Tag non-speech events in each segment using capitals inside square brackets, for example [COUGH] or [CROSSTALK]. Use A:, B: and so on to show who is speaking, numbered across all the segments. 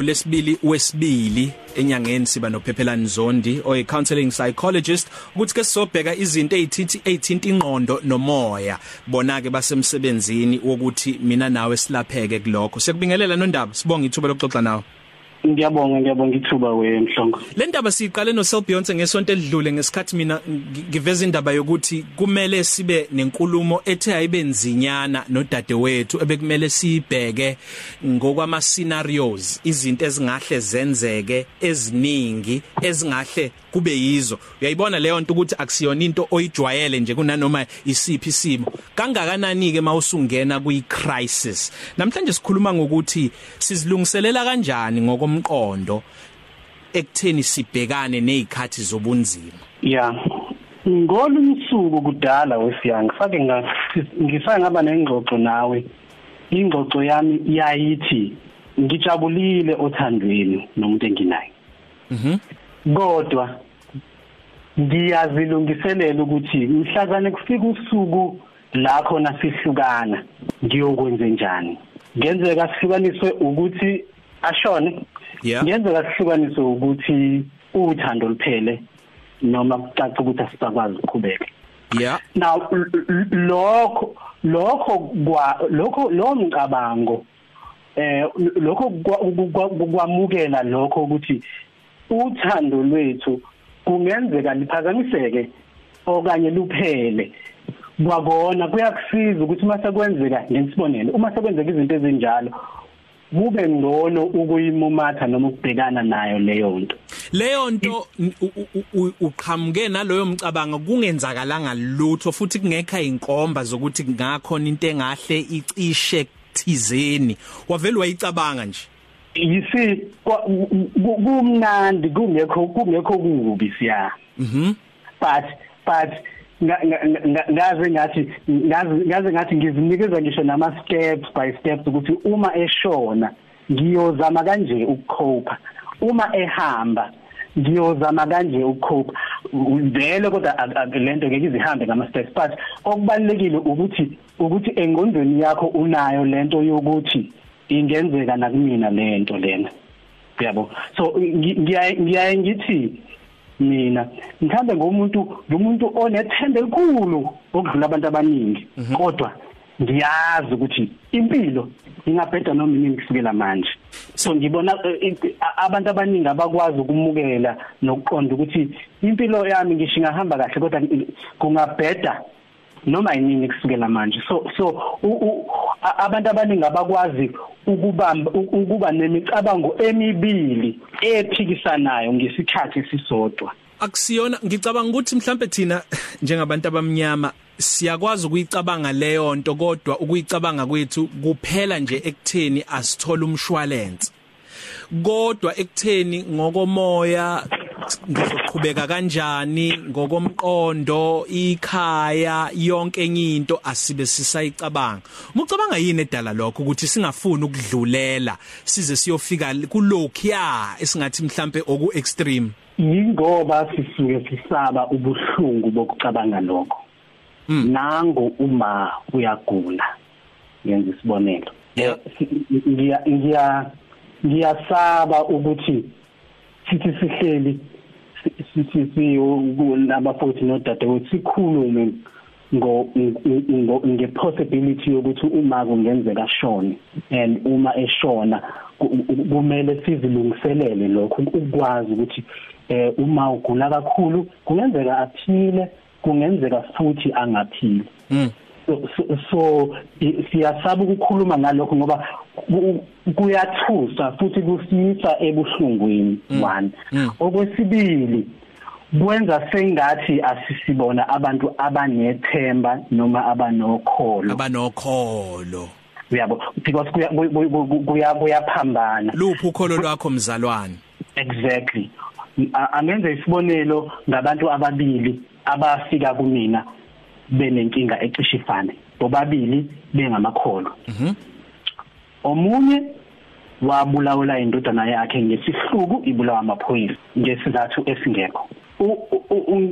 A: ulesibili wesibili enyangeni siba nophephelani Zondi oyi counseling psychologist ukuthi ke sizobheka izinto ezithithi ezithinta ingqondo nomoya. Bona ke basemsebenzini wokuthi mina nawe silapheke kulokho. Sekubingelela nondaba sibonga ithuba lokuxoxa nawe.
B: Ngiyabonga ngiyabonga ithuba wemhlongo.
A: Le ndaba siqale no Sel Beyonce ngesonto elidlule ngesikhathi mina ngiveza indaba yokuthi kumele sibe nenkulumo ethe ayibe nzinyana nodadewethu ebekumele sibheke ngokwama scenarios izinto ezingahle zenzeke eziningi ezingahle kube yizo. Uyayibona leyo nto ukuthi akusiyona into oyijwayele nje kunanoma isiphi isimo. Kangakanani ke mawusungena kwi crisis namhlanje sikhuluma ngokuthi sizilungiselela kanjani ngokomqondo ekutheni sibhekane nezikhathi zobunzima?
B: Yeah ngolumsuku kudala wesiyanga fake ngifake ngaba nengxoxo nawe. Ingxoxo yami yayithi ngijabulile othandweni nomuntu enginaye. Mhm. Kodwa ngiyazilungiselela ukuthi mhlazane kufika usuku la khona sihlukana ngiyokwenza njani? Ngenzeka sihlukaniswe ukuthi ashone? Ngenzeka sihlukaniswe ukuthi uthando liphele noma kucaca ukuthi asisakwazi ukuqhubeka.
A: Yeah
B: now lokho lokho kwa lokho lo mcabango eh lokho kwamukela lokho ukuthi uthando lwethu kungenzeka liphazamiseke okanye luphele. Kwakona kuyakusiza ukuthi mase kwenzeka ngesibonelo uma sekwenzeka izinto ezinjalo kube ngcono ukuyimumatha noma ukubhekana nayo leyo nto.
A: Leyo nto uqhamuke naloyo mcabango kungenzakalanga lutho futhi kungekho inkomba zokuthi ngakhona into engahle icishe thizeni. Wavele wayicabanga nje.
B: Yisi kumnandi kungekho kungekho kubi siya.
A: Mhm.
B: But but ngaze ngathi ngaze ngathi ngizinikeza ngisho nama steps by steps ukuthi uma eshona ngiyozama kanje ukucope uma ehamba ngiyozama kanje ukucope vele kodwa lento ngeke izihambe ngama steps but okubalekile ukuthi ukuthi engqondweni yakho unayo lento yokuthi ingenzeka nakumina lento lena. Yabo. So ngiyaye ngithi mina ngikhambe ngomuntu ngomuntu onethembe elikhulu okudlula abantu abaningi.
A: Mhm.
B: kodwa ngiyazi ukuthi impilo ingabheda noma yini kusukela manje. So ngibona eh, abantu abaningi abakwazi ukumukela nokuqonda ukuthi impilo yami ngisho ingahamba kahle kodwa kungabheda noma yini kusukela manje. So so abantu abaningi abakwazi ukubamba ukuba nemicabango emibili ephikisanayo ngesikhathi esisodwa.
A: Akusiyona ngicabanga ukuthi mhlambe thina njengabantu abamnyama siyakwazi ukuyicabanga leyo nto kodwa ukuyicabanga kwethu kuphela nje ekutheni asithola umshwalense. Kodwa ekutheni ngokomoya ngizoqhubeka kanjani ngokomqondo ikhaya yonke into asibe sisayicabanga. Umucabanga yini edala lokho ukuthi singafuni ukudlulela size siyofika kulokhuya esingathi mhlambe oku extreme?
B: Yingoba sisuke sisaba ubuhlungu bokucabanga lokho.
A: Hmm.
B: nango uma uyagula. Yenza isibonelo. Ngiya ngiya ngiyasaba ukuthi sithi sihleli sithi sinabafowethu nodadewethu sikhulume ngo nge possibility yokuthi uma kungenzeka shone and uma eshona kumele sizilungiselele lokho ukwazi ukuthi eh uma ugula kakhulu kungenzeka aphile kungenzeka futhi angaphili
A: mm.
B: So, siyasaba ukukhuluma ngalokho ngoba kuyathusa futhi kusiyisa ebuhlungwini
A: mm.
B: one.
A: Mm.
B: okwesibili kwenza sengathi asisibona abantu abanethemba noma abanokholo.
A: Abanokholo.
B: Uyabo because kuya kuyaphambana.
A: Luphi ukholo lwakho mzalwane?
B: Exactly. Angenza isibonelo ngabantu ababili abafika kumina benenkinga ecishe ifane bobabili bengamakholo
A: mhm
B: omunye wabulawula indodana yakhe ngesihluku ibulawa amaphoyisa ngesizathu esingekho.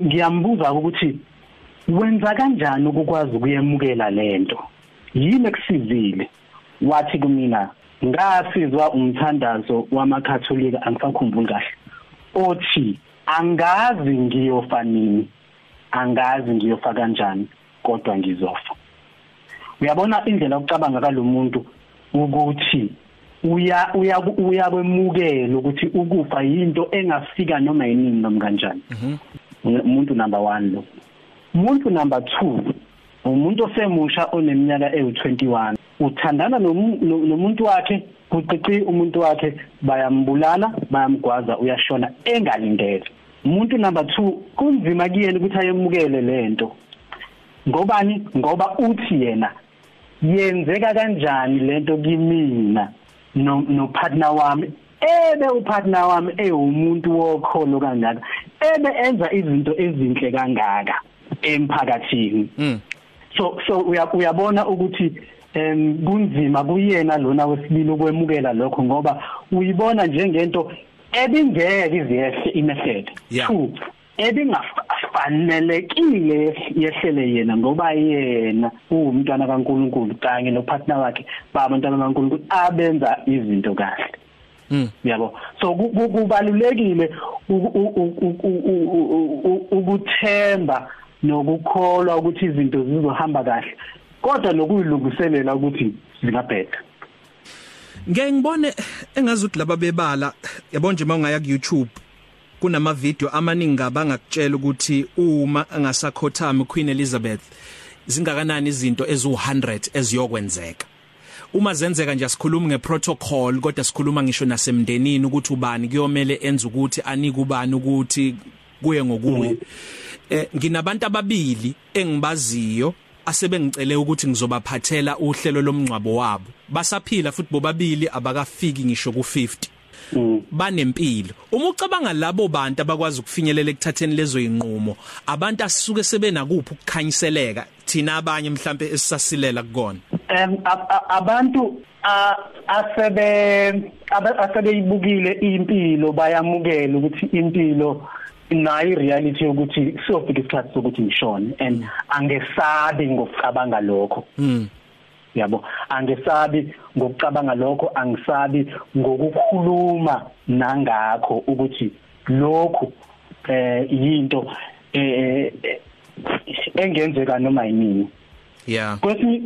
B: Ngiyambuza ukuthi wenza kanjani ukukwazi ukuyemukela lento yini ekusizile? Wathi kumina ngasizwa umthandazo wamakatholika angisakhumbuli kahle. Othi angazi ngiyofa nini. Angazi ngiyofa kanjani kodwa ngizofa. Uyabona indlela yokucabanga kalomuntu ukuthi uya uya uyakwemukela ukuthi ukufa yinto engafika noma yinini noma kanjani. Umuntu number 1 lo. Umuntu number 2 umuntu osemusha oneminyaka ewu21 uthandana nomuntu wakhe kucici umuntu wakhe bayambulala bayamgwaza uyashona engalindele. Umuntu number 2 kunzima kuyena ukuthi ayemukele lento ngobani? Ngoba uthi yena yenzeka kanjani lento kimina no no partner wami? Ebe upartner wami ewumuntu wokholo kangaka ebe enza izinto ezinhle kangaka emphakathini.
A: Mm.
B: so so uyabona ukuthi em kunzima kuyena lona wesibili ukwemukela lokho ngoba uyibona njengento ebingeke izehle imehlele
A: two
B: ebingafanelekile yehlele yena ngoba yena uwumntwana kaNkuluNkulu kanye nopartner wakhe babantwana kaNkuluNkulu abenza izinto kahle
A: Mm.
B: Yabo. So kubalulekile ukuthemba nokukholwa ukuthi izinto zizohamba kahle. Kodwa nokuyilungiselela ukuthi zingabheda.
A: Ngeke ngibone engazi ukuthi laba bebala yabo nje mawungaya ku YouTube kunama video amaningi abangakutshela ukuthi uma angasakhothami Queen Elizabeth zingakanani izinto ezu100 eziyokwenzeka? Uma zenzeka nje sikhuluma ngeprotocol kodwa sikhuluma ngisho nasemndenini ukuthi ubani kuyomela enze ukuthi anike ubani ukuthi kuye ngokuye. Eh nginabantu ababili engibaziyo asebengicele ukuthi ngizobaphathela uhlelo lomncwabo wabo. Basaphila futhi bobabili abakafiki ngisho ku50 banempilo. Uma ucabanga labo bantu abakwazi ukufinyelela ekuthatheni lezo inqumo abantu asisuke sebenakuphi ukukhanyiseleka thina abanye mhlambe esisasilela kukona?
B: Em abantu asebe asebeyibukile impilo bayamukela ukuthi impilo nayo reality ukuthi siyofika isikhathi sokuthi ngishone and angesabi ngokucabanga lokho.
A: Mm
B: yabo angesabi ngokucabanga lokho angisabi ngokukhuluma nangakho ukuthi lokhu eh yinto eh engenzeka noma yini
A: yeah
B: kwesinye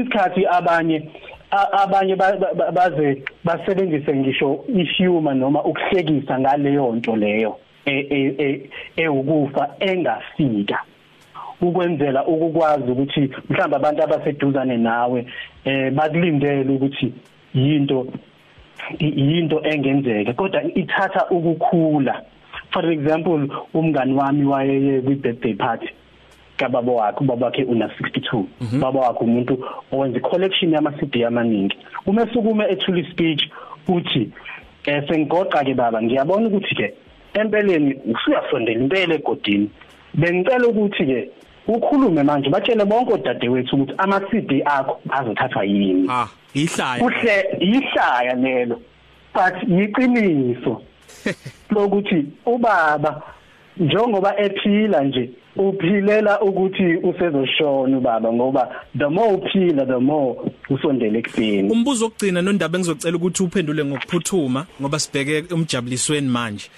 B: isikhathi abanye abanye baze basebenzise ngisho ihumor noma ukuhlekisa ngaleyo nto leyo ewukufa engafika. Ukwenzela ukukwazi ukuthi mhlawumbe abantu abaseduzane nawe eh bakulindele ukuthi yinto yinto engenzeka. Kodwa ithatha ukukhula. For example umngani wami wayeye kwi birthday party kababa wakhe ubaba wakhe una 62
A: mhm.
B: baba wakhe umuntu owenza collection yama CD amaningi. Uma esukume ethula speech uthi eh sengigoqa ke baba ngiyabona ukuthi ke empeleni usuyasondela impela egodini. Bengicela ukuthi ke ukhulume manje batshele bonke odadewethu ukuthi ama CD akho azothathwa yini.
A: Ah ihlaya.
B: Kuhle ihlaya lelo but yiqiniso [LAUGHS] lokuthi ubaba njengoba ephila nje uphilela ukuthi usezoshona ubaba ngoba the more uphila the more usondele ekufeni
A: umbuzo ogcina nondaba engizocela ukuthi uphendule ngokuphuthuma ngoba sibheke umjabulisweni manje.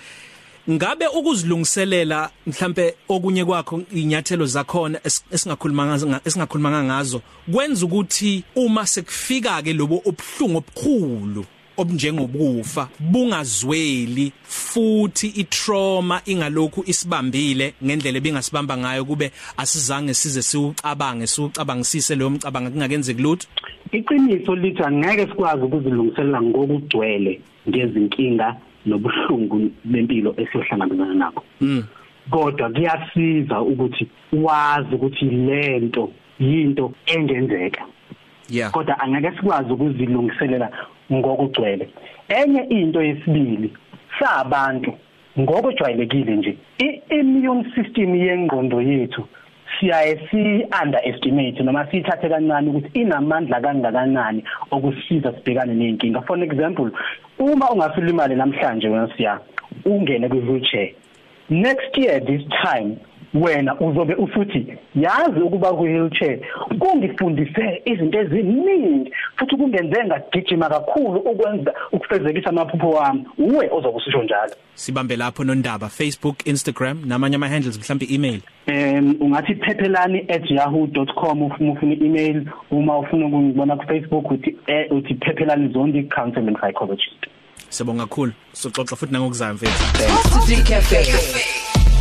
A: Ngabe ukuzilungiselela mhlambe okunye kwakho inyathelo zakhona esingakhuluma esingakhuluma ngazo kwenza ukuthi uma sekufika ke lobo obhlungu obukhulu obunjengobufa bungazweli futhi itrauma ingalokhu isibambile ngendlela ebingasibamba ngayo kube asizange size siucabange siucabangisise leyo mcabanga kungakenzeki lutho?
B: Iqiniso lithi angeke sikwazi ukuzilungiselela ngokugcwele ngezinkinga nobuhlungu bempilo esiyohlangabezana nakho
A: mm.
B: Kodwa kuyasiza ukuthi wazi ukuthi lento yinto engenzeka.
A: Yeah.
B: Kodwa angeke sikwazi ukuzilungiselela ngokugcwele. Enye into yesibili sabantu ngokujwayelekile nje i-immune system yengqondo yethu siyaye si underestimate noma sithathe kancane ukuthi inamandla kangakanani okusisiza sibhekane nenkinga for example uma ungasulimali namhlanje wena siya ungene kwi wheelchair next year this time wena uzobe usuthi yazi ukuba ku wheelchair kungifundise izinto eziningi futhi kungenze ngagijima kakhulu ukwenza ukufezekisa amaphupho wami. Uwe ozobe usisho njalo.
A: Sibambe lapho nondaba Facebook Instagram namanye ama handles mhlawumbe email
B: um ungathi phephelani@yahoo.com ufuna ufuna email uma ufuna ukungibona ku Facebook uthi eh, uthi phephelani zondi counseling psychologist.
A: Sibonga kakhulu. Soxoxa futhi nangokuzayo mfethu.
C: Positive Cafe.